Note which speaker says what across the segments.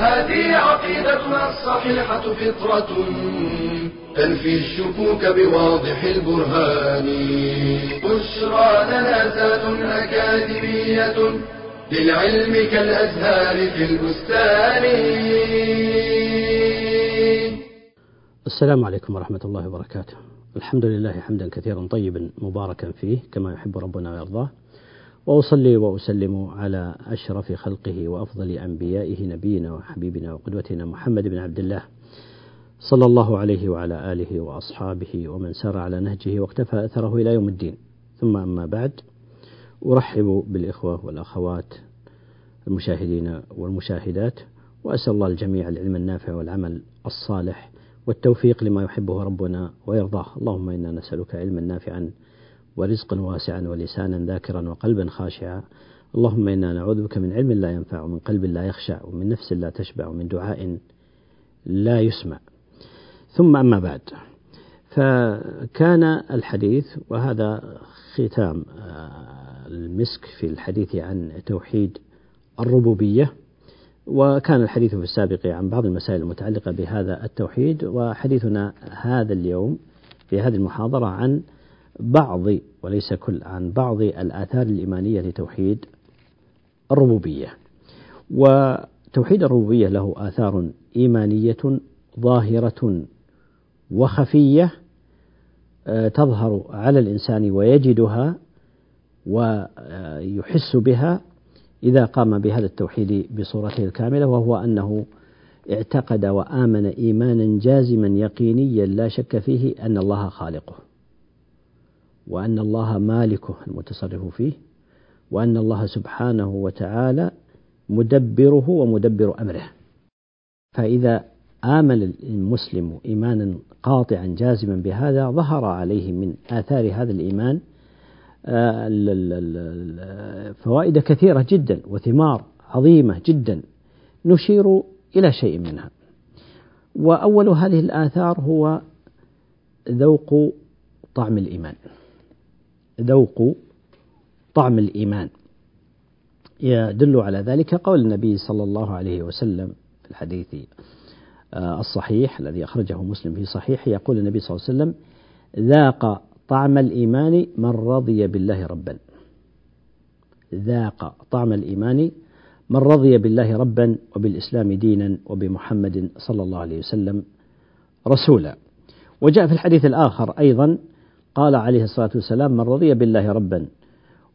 Speaker 1: هذه عقيدتنا الصحيحة فطرة تنفي الشكوك بواضح البرهان. بشرى لنا ذات أكاديمية للعلم كالأزهار في البستان.
Speaker 2: السلام عليكم ورحمة الله وبركاته. الحمد لله حمدا كثيرا طيبا مباركا فيه كما يحب ربنا ويرضاه. وأصلي وأسلم على أشرف خلقه وأفضل أنبيائه نبينا وحبيبنا وقدوتنا محمد بن عبد الله صلى الله عليه وعلى آله وأصحابه ومن سار على نهجه واقتفى أثره إلى يوم الدين. ثم أما بعد أرحب بالإخوة والأخوات المشاهدين والمشاهدات وأسأل الله الجميع العلم النافع والعمل الصالح والتوفيق لما يحبه ربنا ويرضاه. اللهم إنا نسألك علما نافعا ورزقا واسعا ولسانا ذاكرا وقلبا خاشعا. اللهم إنا نعوذ بك من علم لا ينفع ومن قلب لا يخشع ومن نفس لا تشبع ومن دعاء لا يسمع. ثم أما بعد فكان الحديث وهذا ختام المسك في الحديث عن توحيد الربوبية. وكان الحديث في السابق عن بعض المسائل المتعلقة بهذا التوحيد. وحديثنا هذا اليوم في هذه المحاضرة عن بعض وليس كل عن بعض الآثار الإيمانية لتوحيد الربوبية. وتوحيد الربوبية له آثار إيمانية ظاهرة وخفية تظهر على الإنسان ويجدها ويحس بها إذا قام بهذا التوحيد بصورته الكاملة وهو أنه اعتقد وآمن إيمانا جازما يقينيا لا شك فيه أن الله خالقه. وأن الله مالكه المتصرف فيه وأن الله سبحانه وتعالى مدبره ومدبر أمره. فإذا آمن المسلم إيمانا قاطعا جازما بهذا ظهر عليه من آثار هذا الإيمان فوائد كثيرة جدا وثمار عظيمة جدا نشير إلى شيء منها. وأول هذه الآثار هو ذوق طعم الإيمان. ذوق طعم الإيمان. يدل على ذلك قول النبي صلى الله عليه وسلم في الحديث الصحيح الذي أخرجه مسلم في صحيح يقول النبي صلى الله عليه وسلم ذاق طعم الإيمان من رضي بالله ربا. ذاق طعم الإيمان من رضي بالله ربا وبالإسلام دينا وبمحمد صلى الله عليه وسلم رسولا. وجاء في الحديث الآخر أيضا قال عليه الصلاة والسلام من رضي بالله ربا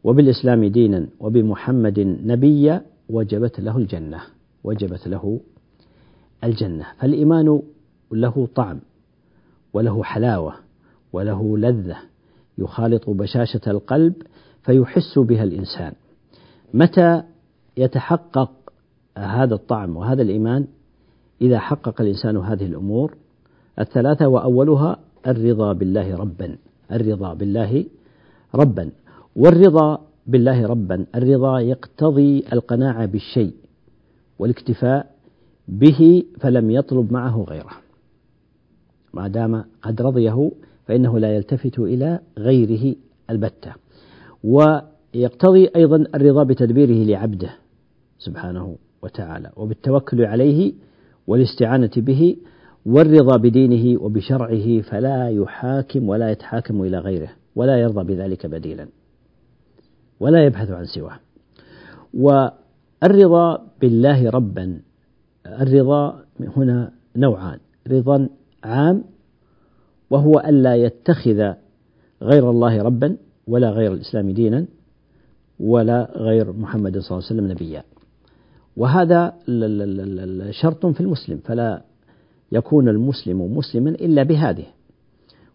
Speaker 2: وبالإسلام دينا وبمحمد نبيا وجبت له الجنة وجبت له الجنة. فالإيمان له طعم وله حلاوة وله لذة يخالط بشاشة القلب فيحس بها الإنسان. متى يتحقق هذا الطعم وهذا الإيمان؟ إذا حقق الإنسان هذه الأمور الثلاثة وأولها الرضا بالله ربا الرضا بالله ربا. والرضا بالله ربا الرضا يقتضي القناعة بالشيء والاكتفاء به فلم يطلب معه غيره. ما دام قد رضيه فإنه لا يلتفت إلى غيره البتة. ويقتضي أيضا الرضا بتدبيره لعبده سبحانه وتعالى وبالتوكل عليه والاستعانة به والرضا بدينه وبشرعه فلا يحاكم ولا يتحاكم إلى غيره ولا يرضى بذلك بديلا ولا يبحث عن سواه. والرضا بالله ربا الرضا هنا نوعان رضا عام وهو ألا يتخذ غير الله ربا ولا غير الإسلام دينا ولا غير محمد صلى الله عليه وسلم نبيا. وهذا شرط في المسلم فلا يكون المسلم مسلما إلا بهذه.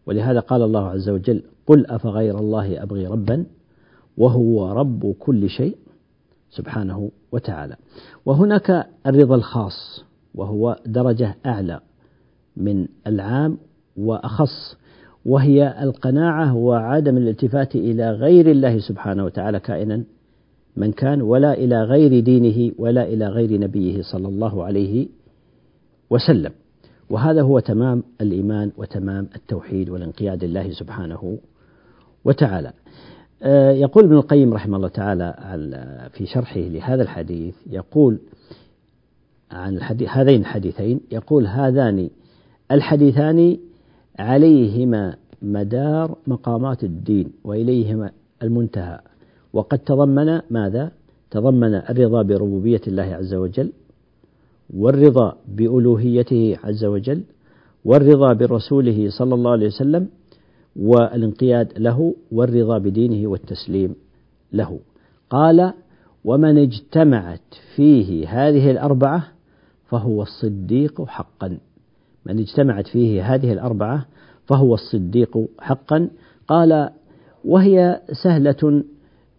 Speaker 2: ولهذا قال الله عز وجل قل أفغير الله أبغي ربا وهو رب كل شيء سبحانه وتعالى. وهناك الرضا الخاص وهو درجة أعلى من العام وأخص وهي القناعة وعدم الالتفات إلى غير الله سبحانه وتعالى كائنا من كان ولا إلى غير دينه ولا إلى غير نبيه صلى الله عليه وسلم. وهذا هو تمام الإيمان وتمام التوحيد والانقياد لله سبحانه وتعالى آه، يقول ابن القيم رحمه الله تعالى في شرحه لهذا الحديث يقول عن الحديث هذين الحديثين يقول هذان الحديثان عليهما مدار مقامات الدين وإليهما المنتهى وقد تضمن ماذا؟ تضمن الرضا بربوبية الله عز وجل والرضا بألوهيته عز وجل والرضا برسوله صلى الله عليه وسلم والانقياد له والرضا بدينه والتسليم له. قال ومن اجتمعت فيه هذه الأربعة فهو الصديق حقا. من اجتمعت فيه هذه الأربعة فهو الصديق حقا. قال وهي سهلة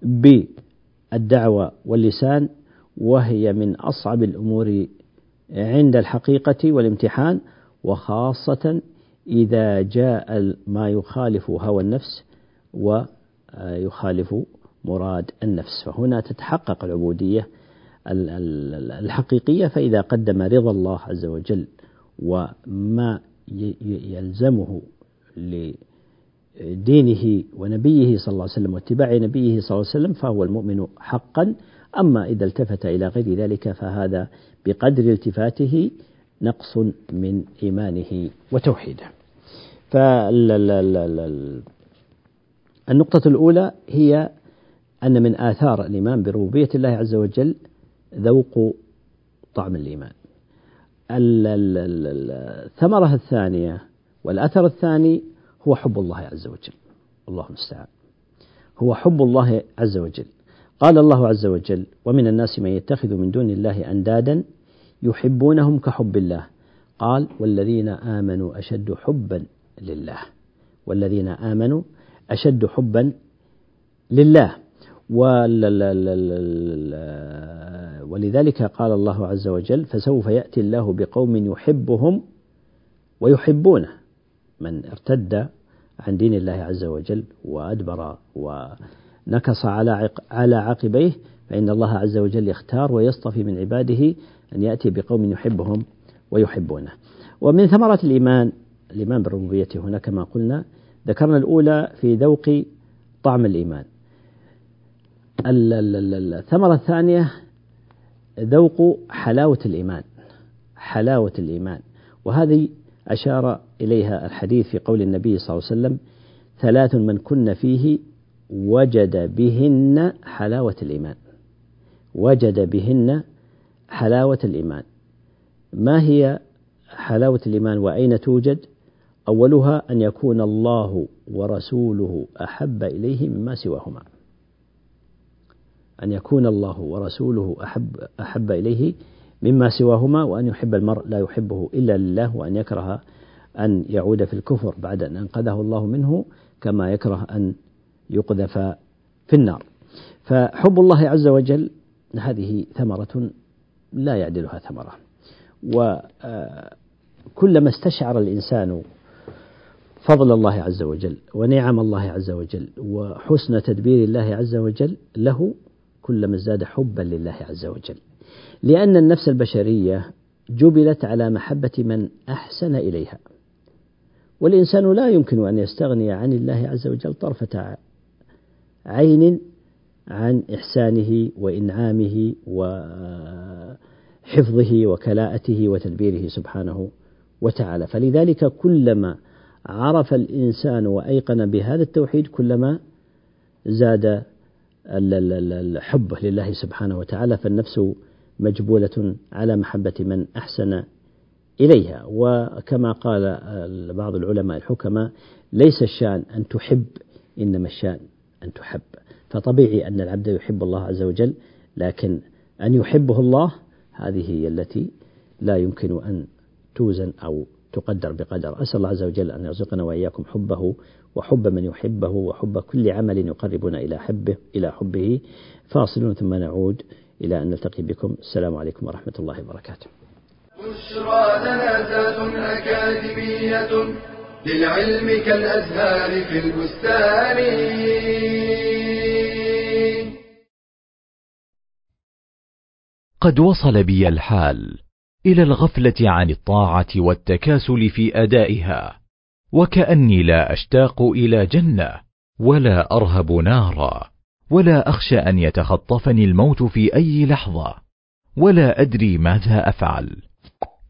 Speaker 2: بالدعوة واللسان وهي من أصعب الأمور عند الحقيقة والامتحان وخاصة إذا جاء ما يخالف هوى النفس ويخالف مراد النفس. فهنا تتحقق العبودية الحقيقية فإذا قدم رضا الله عز وجل وما يلزمه لدينه ونبيه صلى الله عليه وسلم واتباع نبيه صلى الله عليه وسلم فهو المؤمن حقا أما إذا التفت إلى غير ذلك فهذا بقدر التفاته نقص من إيمانه وتوحيده. فالنقطة الأولى هي أن من آثار الإيمان بربوبية الله عز وجل ذوق طعم الإيمان. الثمرة الثانية والأثر الثاني هو حب الله عز وجل. الله المستعان. هو حب الله عز وجل. قال الله عز وجل ومن الناس من يتخذ من دون الله أندادا يحبونهم كحب الله قال والذين آمنوا أشد حبا لله والذين آمنوا أشد حبا لله. ولذلك قال الله عز وجل فسوف يأتي الله بقوم يحبهم ويحبونه من ارتد عن دين الله عز وجل وأدبر ونكص على على عقبيه فإن الله عز وجل يختار ويصطفي من عباده أن يأتي بقوم يحبهم ويحبونه. ومن ثمرة الإيمان الإيمان بالربوبية هنا كما قلنا ذكرنا الأولى في ذوق طعم الإيمان. الثمرة الثانية ذوق حلاوة الإيمان حلاوة الإيمان. وهذه أشار إليها الحديث في قول النبي صلى الله عليه وسلم ثلاث من كن فيه وجد بهن حلاوة الإيمان. وجد بهن حلاوة الإيمان. ما هي حلاوة الإيمان وأين توجد؟ أولها أن يكون الله ورسوله أحب إليه مما سواهما. أن يكون الله ورسوله أحب أحب إليه مما سواهما وأن يحب المرء لا يحبه إلا لله وأن يكره أن يعود في الكفر بعد أن أنقذه الله منه كما يكره أن يقذف في النار. فحب الله عز وجل هذه ثمرة لا يعدلها ثمرة. وكلما استشعر الإنسان فضل الله عز وجل ونعم الله عز وجل وحسن تدبير الله عز وجل له كلما ازداد حبا لله عز وجل. لأن النفس البشرية جبلت على محبة من أحسن إليها. والإنسان لا يمكن أن يستغني عن الله عز وجل طرفة عين عن إحسانه وإنعامه وحفظه وكلاءته وتدبيره سبحانه وتعالى. فلذلك كلما عرف الإنسان وأيقن بهذا التوحيد كلما زاد حبه لله سبحانه وتعالى فالنفس مجبولة على محبة من أحسن إليها. وكما قال بعض العلماء الحكماء ليس الشأن أن تحب إنما الشأن أن تحب. فطبيعي أن العبد يحب الله عز وجل لكن أن يحبه الله هذه هي التي لا يمكن أن توزن أو تقدر بقدر. أسأل الله عز وجل أن يرزقنا وإياكم حبه وحب من يحبه وحب كل عمل يقربنا إلى حبه إلى حبه. فاصل ثم نعود إلى أن نلتقي بكم. السلام عليكم ورحمة الله وبركاته.
Speaker 1: بشرى أكاديمية. للعلم كالأزهار في البستان.
Speaker 3: قد وصل بي الحال إلى الغفلة عن الطاعة والتكاسل في أدائها وكأني لا أشتاق إلى جنة ولا أرهب نارا ولا أخشى أن يتخطفني الموت في أي لحظة ولا أدري ماذا أفعل.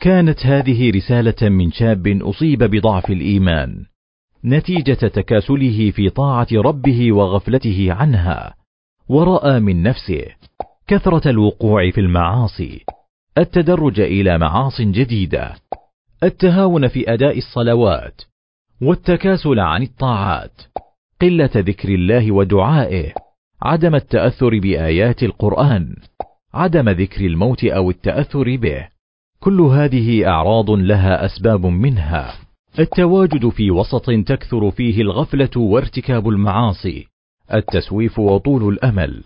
Speaker 3: كانت هذه رسالة من شاب أصيب بضعف الإيمان نتيجة تكاسله في طاعة ربه وغفلته عنها ورأى من نفسه كثرة الوقوع في المعاصي التدرج إلى معاص جديدة التهاون في أداء الصلوات والتكاسل عن الطاعات قلة ذكر الله ودعائه عدم التأثر بآيات القرآن عدم ذكر الموت أو التأثر به. كل هذه أعراض لها أسباب منها. التواجد في وسط تكثر فيه الغفلة وارتكاب المعاصي. التسويف وطول الأمل.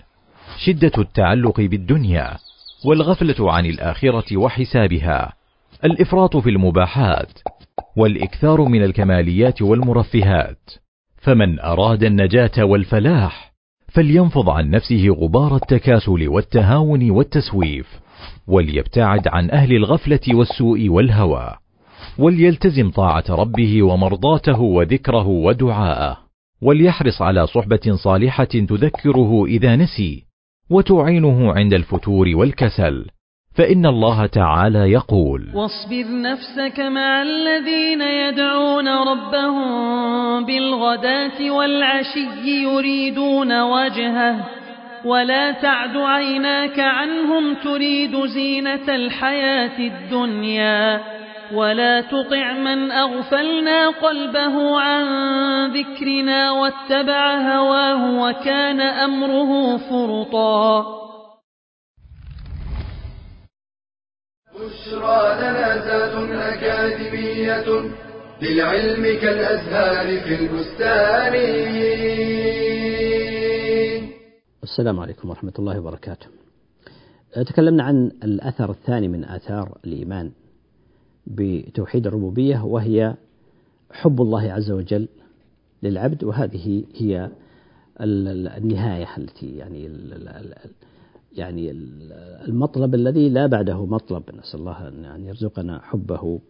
Speaker 3: شدة التعلق بالدنيا. والغفلة عن الآخرة وحسابها. الإفراط في المباحات. والإكثار من الكماليات والمرفهات. فمن أراد النجاة والفلاح فلينفض عن نفسه غبار التكاسل والتهاون والتسويف. وليبتعد عن أهل الغفلة والسوء والهوى وليلتزم طاعة ربه ومرضاته وذكره ودعاءه وليحرص على صحبة صالحة تذكره إذا نسي وتعينه عند الفتور والكسل فإن الله تعالى يقول
Speaker 4: واصبر نفسك مع الذين يدعون ربهم بالغداة والعشي يريدون وجهه ولا تعد عيناك عنهم تريد زينة الحياة الدنيا ولا تطع من أغفلنا قلبه عن ذكرنا واتبع هواه وكان أمره فرطا.
Speaker 1: بشرى لنا زاد أكاديمية للعلم كالأزهار في البستان.
Speaker 2: السلام عليكم ورحمة الله وبركاته. تكلمنا عن الأثر الثاني من آثار الإيمان بتوحيد الربوبية وهي حب الله عز وجل للعبد وهذه هي النهاية التي يعني يعني المطلب الذي لا بعده مطلب. نسأل الله أن يرزقنا حبه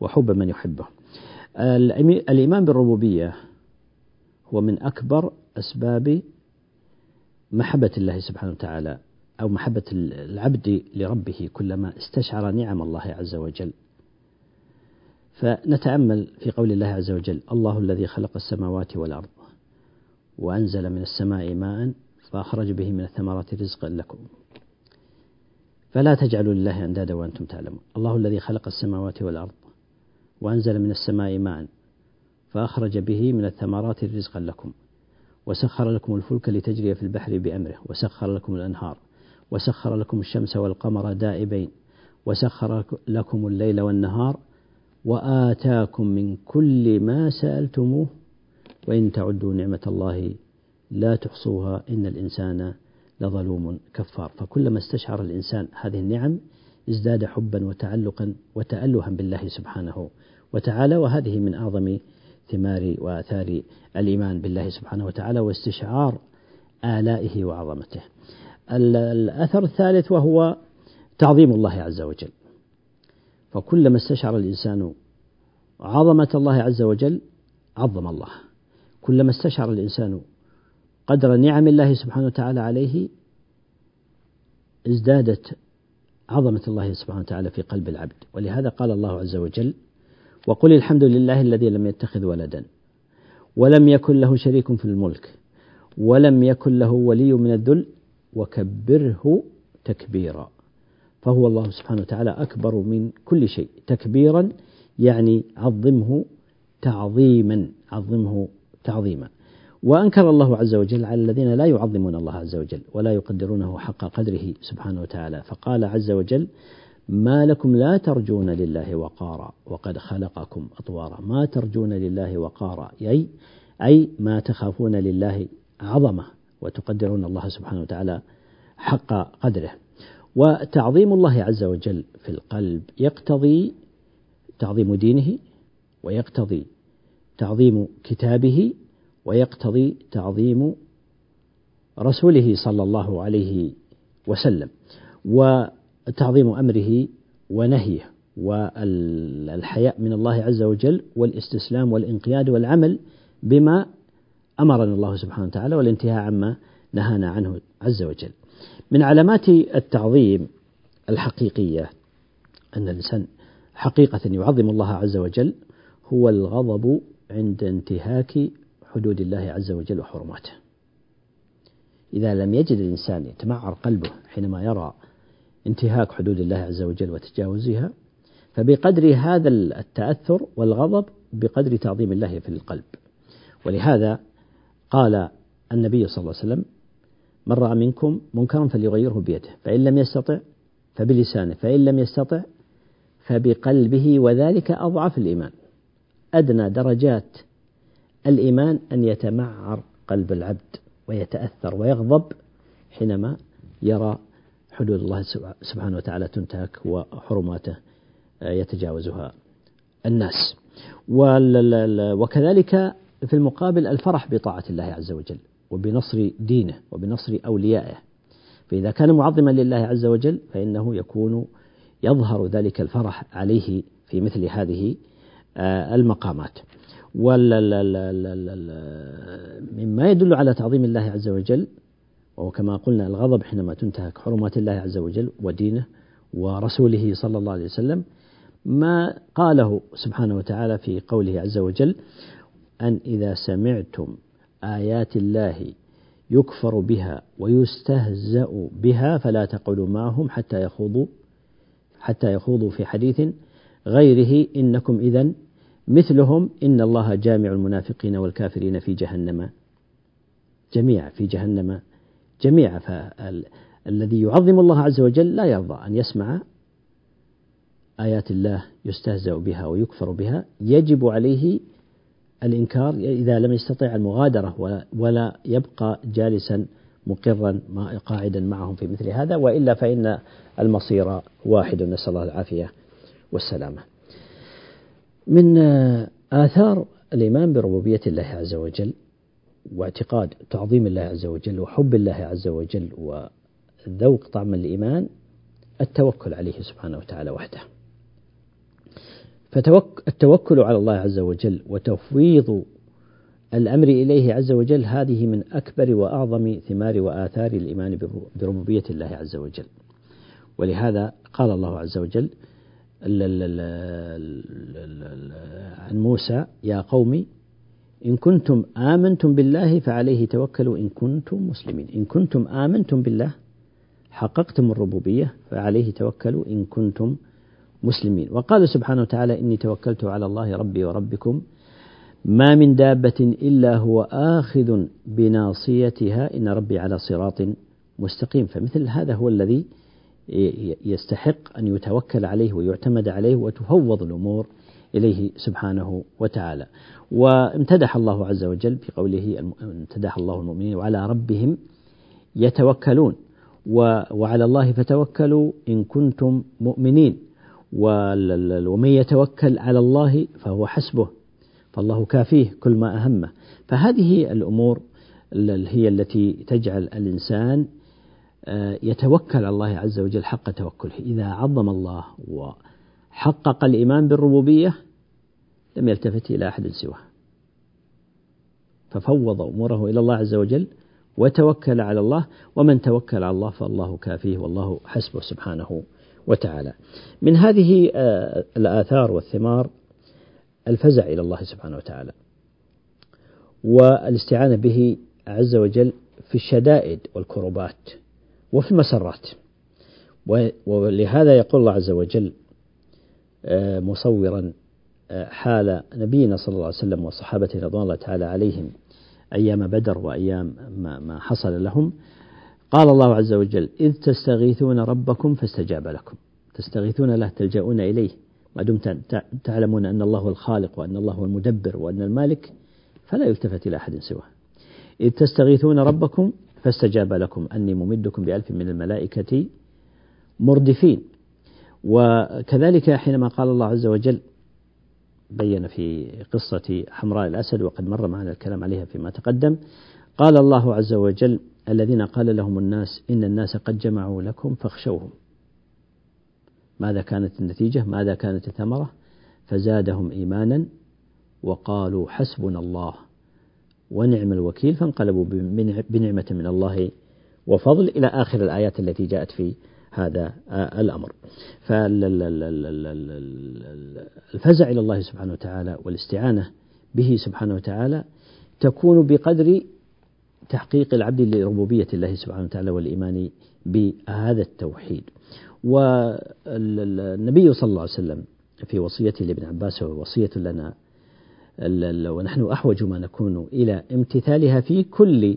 Speaker 2: وحب من يحبه. الإيمان بالربوبية هو من أكبر أسباب محبة الله سبحانه وتعالى أو محبة العبد لربه كلما استشعر نعم الله عز وجل. فنتأمل في قول الله عز وجل الله الذي خلق السماوات والأرض وأنزل من السماء ماء فأخرج به من الثمرات رزقا لكم. فلا تجعلوا لله أندادا وأنتم تعلمون. الله الذي خلق السماوات والأرض وأنزل من السماء ماء فأخرج به من الثمرات رزقا لكم. وسخر لكم الفلك لتجري في البحر بأمره وسخر لكم الأنهار وسخر لكم الشمس والقمر دائبين وسخر لكم الليل والنهار وآتاكم من كل ما سألتموه وإن تعدوا نعمة الله لا تحصوها إن الإنسان لظلوم كفار. فكلما استشعر الإنسان هذه النعم ازداد حبا وتعلقا وتألها بالله سبحانه وتعالى وهذه من أعظم ثمار وآثار الإيمان بالله سبحانه وتعالى واستشعار آلائه وعظمته. الأثر الثالث وهو تعظيم الله عز وجل. فكلما استشعر الإنسان عظمة الله عز وجل عظم الله. كلما استشعر الإنسان قدر نعم الله سبحانه وتعالى عليه ازدادت عظمة الله سبحانه وتعالى في قلب العبد. ولهذا قال الله عز وجل وقل الحمد لله الذي لم يتخذ ولدا ولم يكن له شريك في الملك ولم يكن له ولي من الذل وكبره تكبيرا. فهو الله سبحانه وتعالى أكبر من كل شيء. تكبيرا يعني عظمه تعظيما عظمه تعظيما. وأنكر الله عز وجل على الذين لا يعظمون الله عز وجل ولا يقدرونه حق قدره سبحانه وتعالى. فقال عز وجل ما لكم لا ترجون لله وقارا وقد خلقكم أطوارا. ما ترجون لله وقارا. أي أي ما تخافون لله عظمة وتقدرون الله سبحانه وتعالى حق قدره. وتعظيم الله عز وجل في القلب يقتضي تعظيم دينه ويقتضي تعظيم كتابه ويقتضي تعظيم رسوله صلى الله عليه وسلم. وتعظيم أمره ونهيه والحياء من الله عز وجل والاستسلام والانقياد والعمل بما أمرنا الله سبحانه وتعالى والانتهاء عما نهانا عنه عز وجل. من علامات التعظيم الحقيقية أن الإنسان حقيقة يعظم الله عز وجل هو الغضب عند انتهاك حدود الله عز وجل وحرماته. إذا لم يجد الإنسان يتمعر قلبه حينما يرى انتهاك حدود الله عز وجل وتجاوزها فبقدر هذا التأثر والغضب بقدر تعظيم الله في القلب. ولهذا قال النبي صلى الله عليه وسلم من رأى منكم منكرا فليغيره بيده فإن لم يستطع فبلسانه فإن لم يستطع فبقلبه وذلك أضعف الإيمان. أدنى درجات الإيمان أن يتمعر قلب العبد ويتأثر ويغضب حينما يرى حدود الله سبحانه وتعالى تنتهك وحرماته يتجاوزها الناس. وكذلك في المقابل الفرح بطاعة الله عز وجل وبنصر دينه وبنصر أوليائه. فإذا كان معظما لله عز وجل فإنه يكون يظهر ذلك الفرح عليه في مثل هذه المقامات. مما يدل على تعظيم الله عز وجل وهو كما قلنا الغضب حينما تنتهك حرمات الله عز وجل ودينه ورسوله صلى الله عليه وسلم ما قاله سبحانه وتعالى في قوله عز وجل أن إذا سمعتم آيات الله يكفر بها ويستهزأ بها فلا تقعدوا معهم حتى يخوضوا حتى يخوضوا في حديث غيره إنكم إذا مثلهم إن الله جامع المنافقين والكافرين في جهنم جميعا في جهنم. جميعا فالذي يعظم الله عز وجل لا يرضى أن يسمع آيات الله يستهزأ بها ويكفر بها. يجب عليه الإنكار إذا لم يستطع المغادرة ولا يبقى جالسا مقرا قاعدا معهم في مثل هذا وإلا فإن المصير واحد. نسأل الله العافية والسلامة. من آثار الإيمان بربوبية الله عز وجل واعتقاد تعظيم الله عز وجل وحب الله عز وجل وذوق طعم الإيمان التوكل عليه سبحانه وتعالى وحده. فالتوكل على الله عز وجل وتفويض الأمر إليه عز وجل هذه من أكبر وأعظم ثمار وآثار الإيمان بربوبية الله عز وجل. ولهذا قال الله عز وجل عن موسى يا قوم إن كنتم آمنتم بالله فعليه توكلوا. إن كنتم مسلمين. إن كنتم آمنتم بالله حققتم الربوبية فعليه توكلوا. إن كنتم مسلمين. وقال سبحانه وتعالى إني توكلت على الله ربي وربكم. ما من دابة إلا هو آخذ بناصيتها. إن ربي على صراط مستقيم. فمثل هذا هو الذي يستحق أن يتوكل عليه ويعتمد عليه وتفوض الأمور إليه سبحانه وتعالى. وامتدح الله عز وجل في قوله امتدح الله المؤمنين وعلى ربهم يتوكلون. وعلى الله فتوكلوا إن كنتم مؤمنين. ومن يتوكل على الله فهو حسبه فالله كافيه كل ما أهمه. فهذه الأمور هي التي تجعل الإنسان آه، يتوكل على الله عز وجل حق توكله. إذا عظم الله وحقق الإيمان بالربوبية لم يلتفت إلى أحد سواه. ففوض أموره إلى الله عز وجل وتوكل على الله ومن توكل على الله فالله كافيه والله حسبه سبحانه وتعالى. من هذه آه، الآثار والثمار الفزع إلى الله سبحانه وتعالى والاستعانة به عز وجل في الشدائد والكربات وفي المسرات. ولهذا يقول الله عز وجل مصورا آه، حال نبينا صلى الله عليه وسلم وصحابته رضوان الله تعالى عليهم أيام بدر وأيام ما حصل لهم. قال الله عز وجل إذ تستغيثون ربكم فاستجاب لكم. تستغيثون له تلجؤون إليه. ما دمتم تعلمون أن الله هو الخالق وأن الله هو المدبر وأن المالك فلا يلتفت إلى أحد سواه. إذ تستغيثون ربكم فاستجاب لكم. أني ممدكم بألف من الملائكة مردفين. وكذلك حينما قال الله عز وجل بين في قصة حمراء الأسد وقد مر معنا الكلام عليها فيما تقدم قال الله عز وجل الذين قال لهم الناس إن الناس قد جمعوا لكم فاخشوهم. ماذا كانت النتيجة؟ ماذا كانت الثمرة؟ فزادهم إيمانا وقالوا حسبنا الله ونعم الوكيل فانقلبوا بنعمة من الله وفضل إلى آخر الآيات التي جاءت في هذا الأمر. فالفزع إلى الله سبحانه وتعالى والاستعانة به سبحانه وتعالى تكون بقدر تحقيق العبد لربوبية الله سبحانه وتعالى والإيمان بهذا التوحيد. والنبي صلى الله عليه وسلم في وصيته لابن عباس ووصية لنا ونحن أحوج ما نكون إلى امتثالها في كل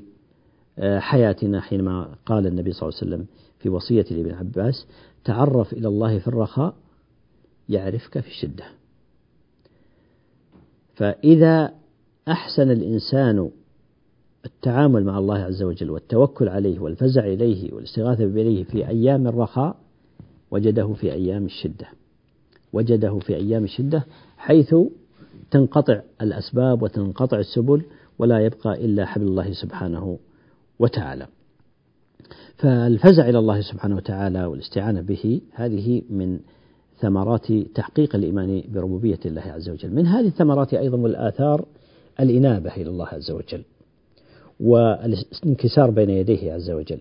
Speaker 2: آه، حياتنا حينما قال النبي صلى الله عليه وسلم في وصية لابن عباس تعرف إلى الله في الرخاء يعرفك في الشدة. فإذا أحسن الإنسان التعامل مع الله عز وجل والتوكل عليه والفزع إليه والاستغاثة بإليه في أيام الرخاء وجده في أيام الشدة. وجده في أيام الشدة حيث تنقطع الأسباب وتنقطع السبل ولا يبقى إلا حبل الله سبحانه وتعالى. فالفزع إلى الله سبحانه وتعالى والاستعانة به هذه من ثمرات تحقيق الإيمان بربوبية الله عز وجل. من هذه الثمرات أيضا والآثار الإنابة إلى الله عز وجل والانكسار بين يديه عز وجل.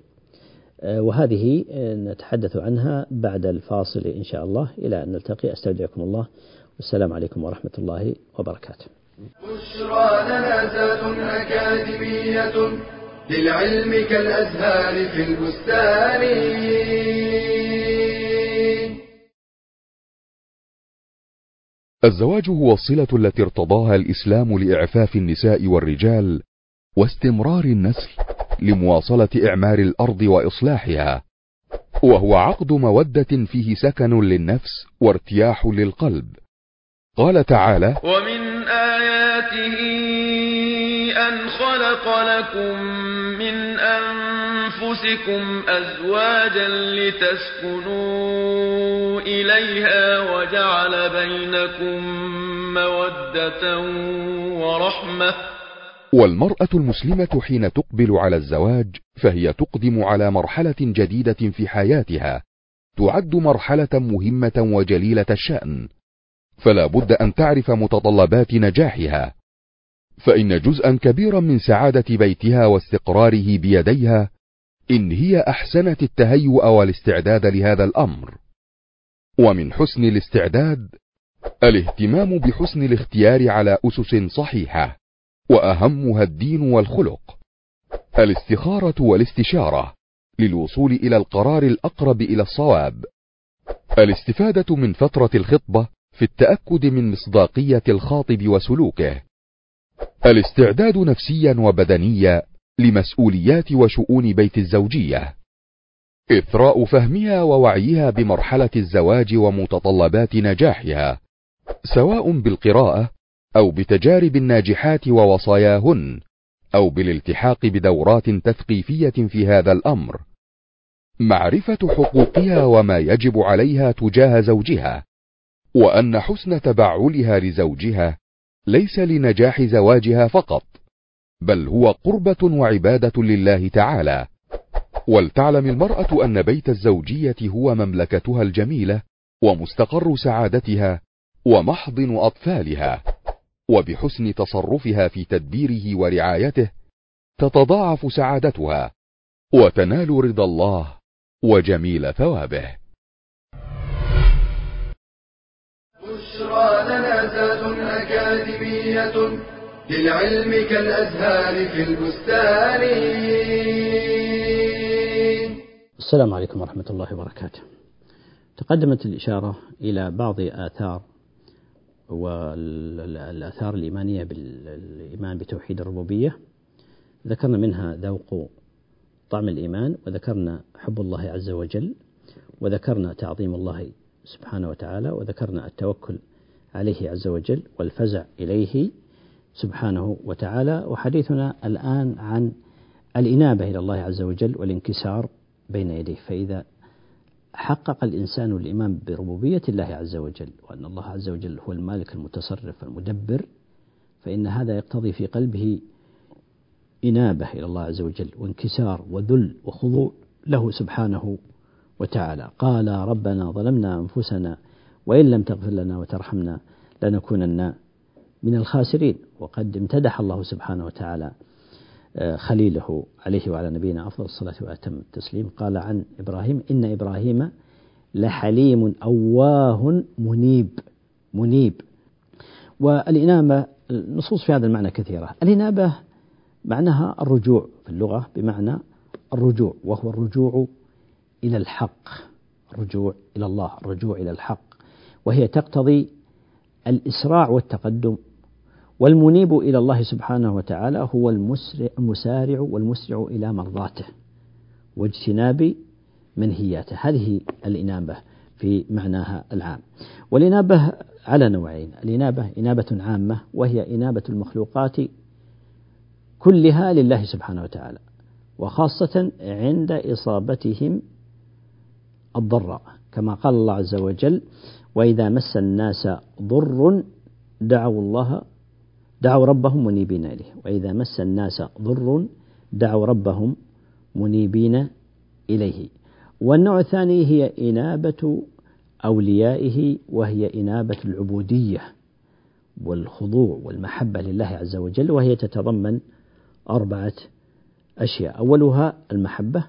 Speaker 2: آه، وهذه آه، نتحدث عنها بعد الفاصل إن شاء الله. إلى أن نلتقي أستودعكم الله. والسلام عليكم ورحمة الله وبركاته.
Speaker 1: بشرى أكاديمية للعلم كالأزهار في البستان.
Speaker 5: الزواج هو الصلة التي ارتضاها الإسلام لإعفاف النساء والرجال واستمرار النسل لمواصلة إعمار الأرض وإصلاحها وهو عقد مودة فيه سكن للنفس وارتياح للقلب. قال تعالى
Speaker 6: ومن آياته أن خلق لكم من أنفسكم أزواجا لتسكنوا إليها وجعل بينكم مودة ورحمة.
Speaker 5: والمرأة المسلمة حين تقبل على الزواج فهي تقدم على مرحلة جديدة في حياتها. تعد مرحلة مهمة وجليلة الشأن. فلا بد أن تعرف متطلبات نجاحها. فإن جزءا كبيرا من سعادة بيتها واستقراره بيديها إن هي أحسنت التهيؤ والاستعداد لهذا الأمر. ومن حسن الاستعداد الاهتمام بحسن الاختيار على أسس صحيحة وأهمها الدين والخلق. الاستخارة والاستشارة للوصول إلى القرار الأقرب إلى الصواب. الاستفادة من فترة الخطبة في التأكد من مصداقية الخاطب وسلوكه. الاستعداد نفسيا وبدنيا لمسؤوليات وشؤون بيت الزوجية. إثراء فهمها ووعيها بمرحلة الزواج ومتطلبات نجاحها سواء بالقراءة أو بتجارب الناجحات ووصاياهن أو بالالتحاق بدورات تثقيفية في هذا الأمر. معرفة حقوقها وما يجب عليها تجاه زوجها وأن حسن تبعلها لزوجها ليس لنجاح زواجها فقط بل هو قربة وعبادة لله تعالى. ولتعلم المرأة أن بيت الزوجية هو مملكتها الجميلة ومستقر سعادتها ومحضن أطفالها وبحسن تصرفها في تدبيره ورعايته تتضاعف سعادتها وتنال رضا الله وجميل ثوابه.
Speaker 1: لنا زاد أكاديمية للعلم كالأزهار في البستان.
Speaker 2: السلام عليكم ورحمة الله وبركاته. تقدمت الإشارة إلى بعض آثار والآثار الإيمانية بالإيمان بتوحيد الربوبية. ذكرنا منها ذوق طعم الإيمان وذكرنا حب الله عز وجل وذكرنا تعظيم الله سبحانه وتعالى وذكرنا التوكل عليه عز وجل والفزع إليه سبحانه وتعالى. وحديثنا الآن عن الإنابة إلى الله عز وجل والانكسار بين يديه. فإذا حقق الإنسان الإيمان بربوبية الله عز وجل وأن الله عز وجل هو المالك المتصرف المدبر فإن هذا يقتضي في قلبه إنابة إلى الله عز وجل وانكسار وذل وخضوع له سبحانه وتعالى. قال ربنا ظلمنا أنفسنا وإن لم تغفر لنا وترحمنا لنكونن من الخاسرين. وقد امتدح الله سبحانه وتعالى آه، خليله عليه وعلى نبينا أفضل الصلاة وأتم التسليم. قال عن إبراهيم إن إبراهيم لحليم أواه منيب منيب. والإنابة النصوص في هذا المعنى كثيرة. الإنابة معناها الرجوع في اللغة بمعنى الرجوع وهو الرجوع إلى الحق الرجوع إلى الله الرجوع إلى الحق. وهي تقتضي الإسراع والتقدم. والمنيب إلى الله سبحانه وتعالى هو المسارع والمسرع إلى مرضاته واجتناب منهياته. هذه الإنابة في معناها العام. والإنابة على نوعين. الإنابة إنابة عامة وهي إنابة المخلوقات كلها لله سبحانه وتعالى وخاصة عند إصابتهم الضراء. كما قال الله عز وجل وإذا مس الناس ضر دعوا الله دعوا ربهم منيبين إليه. وإذا مس الناس ضر دعوا ربهم منيبين إليه. والنوع الثاني هي إنابة أوليائه وهي إنابة العبودية والخضوع والمحبة لله عز وجل وهي تتضمن أربعة أشياء. أولها المحبة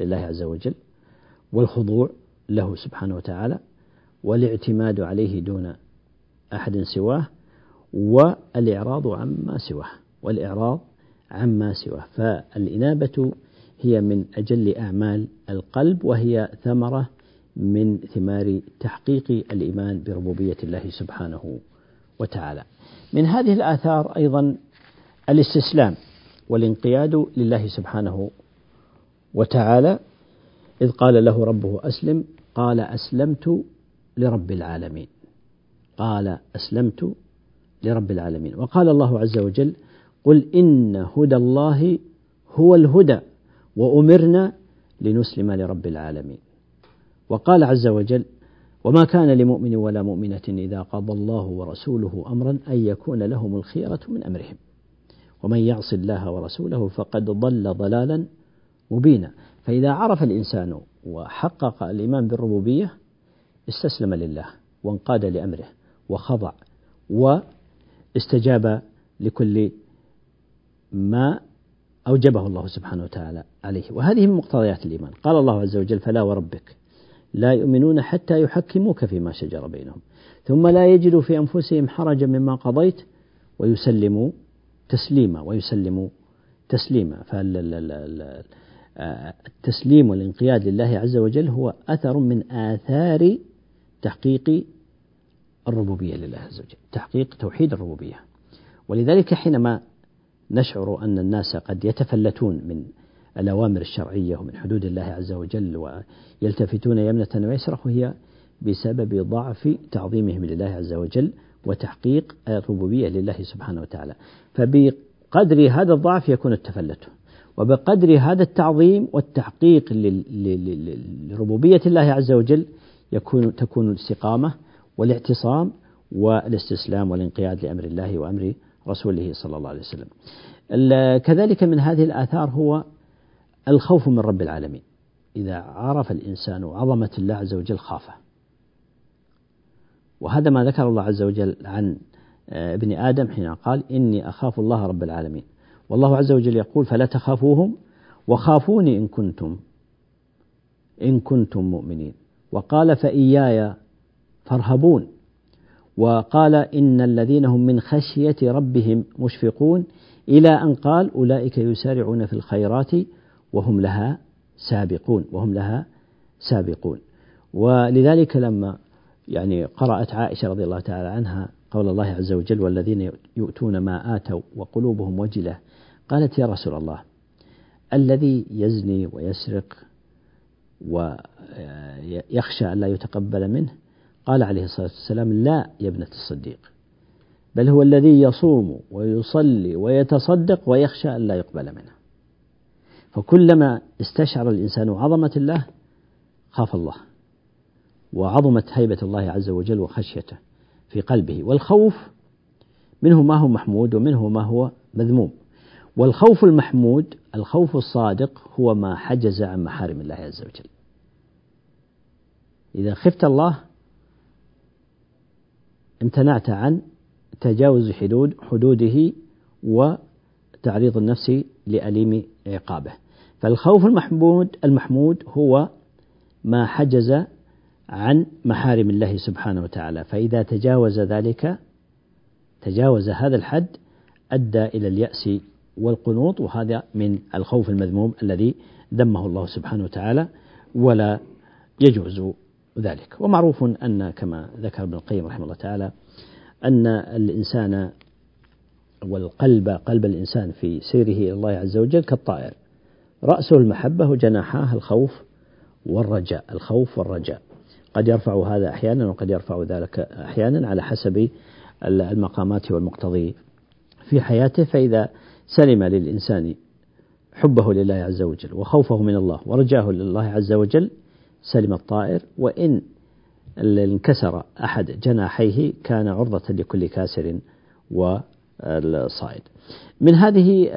Speaker 2: لله عز وجل والخضوع له سبحانه وتعالى والاعتماد عليه دون أحد سواه والإعراض عما سواه والإعراض عما سواه. فالإنابة هي من أجل أعمال القلب وهي ثمرة من ثمار تحقيق الإيمان بربوبية الله سبحانه وتعالى. من هذه الآثار أيضا الاستسلام والانقياد لله سبحانه وتعالى إذ قال له ربه أسلم قال أسلمت لرب العالمين. قال أسلمت لرب العالمين. وقال الله عز وجل قل إن هدى الله هو الهدى وأمرنا لنسلم لرب العالمين. وقال عز وجل وما كان لمؤمن ولا مؤمنة إذا قضى الله ورسوله أمرا أن يكون لهم الخيرة من أمرهم. ومن يعص الله ورسوله فقد ضل ضلالا مبينا. فإذا عرف الإنسان وحقق الإيمان بالربوبية استسلم لله وانقاد لأمره وخضع واستجاب لكل ما أوجبه الله سبحانه وتعالى عليه. وهذه من مقتضيات الإيمان. قال الله عز وجل فلا وربك لا يؤمنون حتى يحكموك فيما شجر بينهم ثم لا يجدوا في أنفسهم حرجا مما قضيت ويسلموا تسليما ويسلموا تسليما. فالتسليم والانقياد لله عز وجل هو أثر من آثار تحقيق الربوبية لله عز وجل تحقيق توحيد الربوبية. ولذلك حينما نشعر أن الناس قد يتفلتون من الأوامر الشرعية ومن حدود الله عز وجل ويلتفتون يمنة ويسرة هي بسبب ضعف تعظيمهم لله عز وجل وتحقيق الربوبية لله سبحانه وتعالى. فبقدر هذا الضعف يكون التفلت. وبقدر هذا التعظيم والتحقيق لربوبية الله عز وجل يكون تكون الاستقامة والاعتصام والاستسلام والانقياد لأمر الله وأمر رسوله صلى الله عليه وسلم. كذلك من هذه الآثار هو الخوف من رب العالمين. إذا عرف الإنسان عظمة الله عز وجل خافه. وهذا ما ذكر الله عز وجل عن آه، ابن آدم حين قال إني أخاف الله رب العالمين. والله عز وجل يقول فلا تخافوهم وخافوني إن كنتم إن كنتم مؤمنين. وقال فإياي فارهبون. وقال إن الذين هم من خشية ربهم مشفقون. إلى أن قال أولئك يسارعون في الخيرات وهم لها سابقون وهم لها سابقون. ولذلك لما يعني قرأت عائشة رضي الله تعالى عنها قول الله عز وجل والذين يؤتون ما آتوا وقلوبهم وجلة قالت يا رسول الله الذي يزني ويسرق ويخشى أن لا يتقبل منه؟ قال عليه الصلاة والسلام لا يا ابنة الصديق بل هو الذي يصوم ويصلي ويتصدق ويخشى أن لا يقبل منه. فكلما استشعر الإنسان عظمة الله خاف الله وعظمت هيبة الله عز وجل وخشيته في قلبه والخوف منه ما هو محمود ومنه ما هو مذموم. والخوف المحمود الخوف الصادق هو ما حجز عن محارم الله عز وجل. إذا خفت الله امتنعت عن تجاوز حدود حدوده وتعريض النفس لأليم عقابه. فالخوف المحمود المحمود هو ما حجز عن محارم الله سبحانه وتعالى. فإذا تجاوز ذلك تجاوز هذا الحد أدى إلى اليأس والقنوط وهذا من الخوف المذموم الذي ذمه الله سبحانه وتعالى ولا يجوز ذلك. ومعروف أن كما ذكر ابن القيم رحمه الله تعالى أن الإنسان والقلب قلب الإنسان في سيره إلى الله عز وجل كالطائر. رأسه المحبة وجناحاه الخوف والرجاء الخوف والرجاء. قد يرفع هذا أحيانا وقد يرفع ذلك أحيانا على حسب المقامات والمقتضي في حياته. فإذا سلم للإنسان حبه لله عز وجل وخوفه من الله ورجاه لله عز وجل سلم الطائر وإن انكسر أحد جناحيه كان عرضة لكل كاسر والصائد من هذه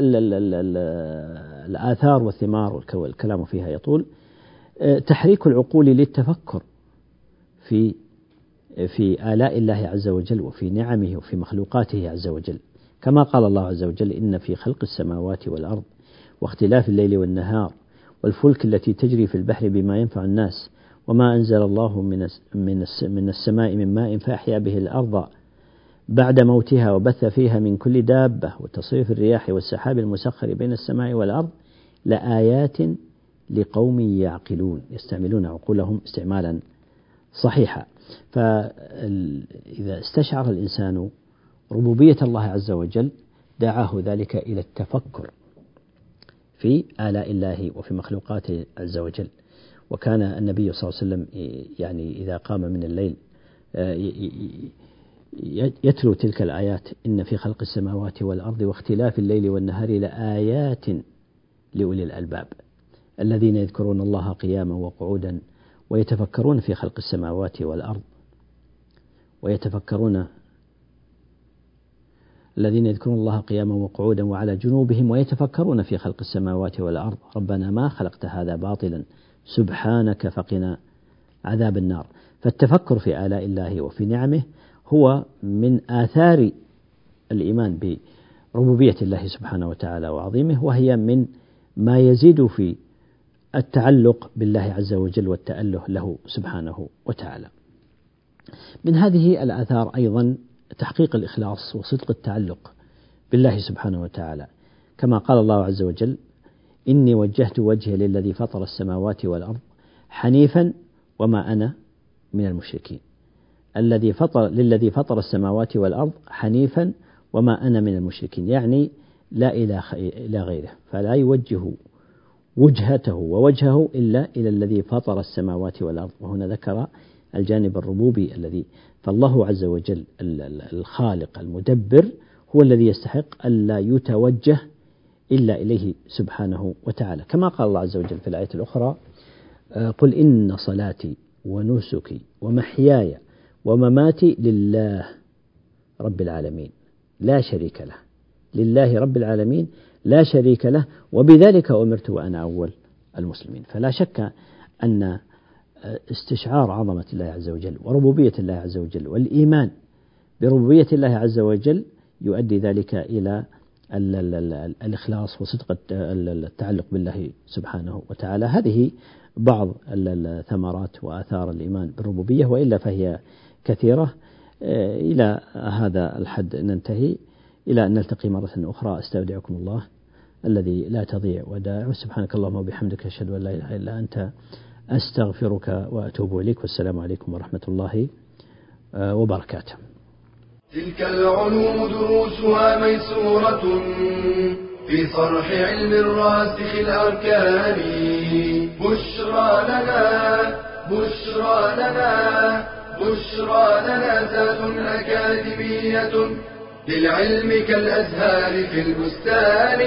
Speaker 2: الآثار والثمار والكلام فيها يطول تحريك العقول للتفكر في في آلاء الله عز وجل وفي نعمه وفي مخلوقاته عز وجل. كما قال الله عز وجل إن في خلق السماوات والأرض واختلاف الليل والنهار والفلك التي تجري في البحر بما ينفع الناس وما أنزل الله من من السماء من ماء فأحيا به الأرض بعد موتها وبث فيها من كل دابة وتصريف الرياح والسحاب المسخر بين السماء والأرض لآيات لقوم يعقلون يستعملون عقولهم استعمالا صحيحا. فإذا استشعر الإنسان ربوبية الله عز وجل دعاه ذلك إلى التفكر في آلاء الله وفي مخلوقاته عز وجل. وكان النبي صلى الله عليه وسلم يعني إذا قام من الليل يتلو تلك الآيات إن في خلق السماوات والأرض واختلاف الليل والنهار لآيات لأولي الألباب. الذين يذكرون الله قياما وقعودا ويتفكرون في خلق السماوات والأرض ويتفكرون الذين يذكرون الله قياما وقعودا وعلى جنوبهم ويتفكرون في خلق السماوات والأرض. ربنا ما خلقت هذا باطلا. سبحانك فقنا عذاب النار. فالتفكر في آلاء الله وفي نعمه هو من آثار الإيمان بربوبية الله سبحانه وتعالى وعظيمه وهي من ما يزيد في التعلق بالله عز وجل والتأله له سبحانه وتعالى. من هذه الآثار أيضا تحقيق الإخلاص وصدق التعلق بالله سبحانه وتعالى، كما قال الله عز وجل: إني وجهت وجهي للذي فطر السماوات والأرض حنيفا وما أنا من المشركين. الذي فطر للذي فطر السماوات والأرض حنيفا وما أنا من المشركين، يعني لا إلى غيره، فلا يوجه وجهته ووجهه إلا إلى الذي فطر السماوات والأرض وهنا ذكر الجانب الربوبي الذي فالله عز وجل الخالق المدبر هو الذي يستحق ألا يتوجه إلا إليه سبحانه وتعالى. كما قال الله عز وجل في الآية الأخرى قل إن صلاتي ونسكي ومحياي ومماتي لله رب العالمين. لا شريك له. لله رب العالمين لا شريك له وبذلك أمرت وأنا أول المسلمين. فلا شك أن استشعار عظمة الله عز وجل وربوبية الله عز وجل والإيمان بربوبية الله عز وجل يؤدي ذلك إلى الإخلاص وصدق التعلق بالله سبحانه وتعالى. هذه بعض الثمرات وآثار الإيمان بالربوبية وإلا فهي كثيرة. إلى هذا الحد ننتهي. إلى أن نلتقي مرة أخرى. أستودعكم الله الذي لا تضيع ودائعه. سبحانك اللهم وبحمدك أشهد أن لا إله إلا أنت. أستغفرك وأتوب إليك والسلام عليكم ورحمة الله آه، وبركاته.
Speaker 1: تلك العلوم دروسها ميسورة في صرح علم الراسخ الأركان. بشرى لنا بشرى لنا بشرى لنا ذات أكاديمية للعلم كالأزهار في البستان.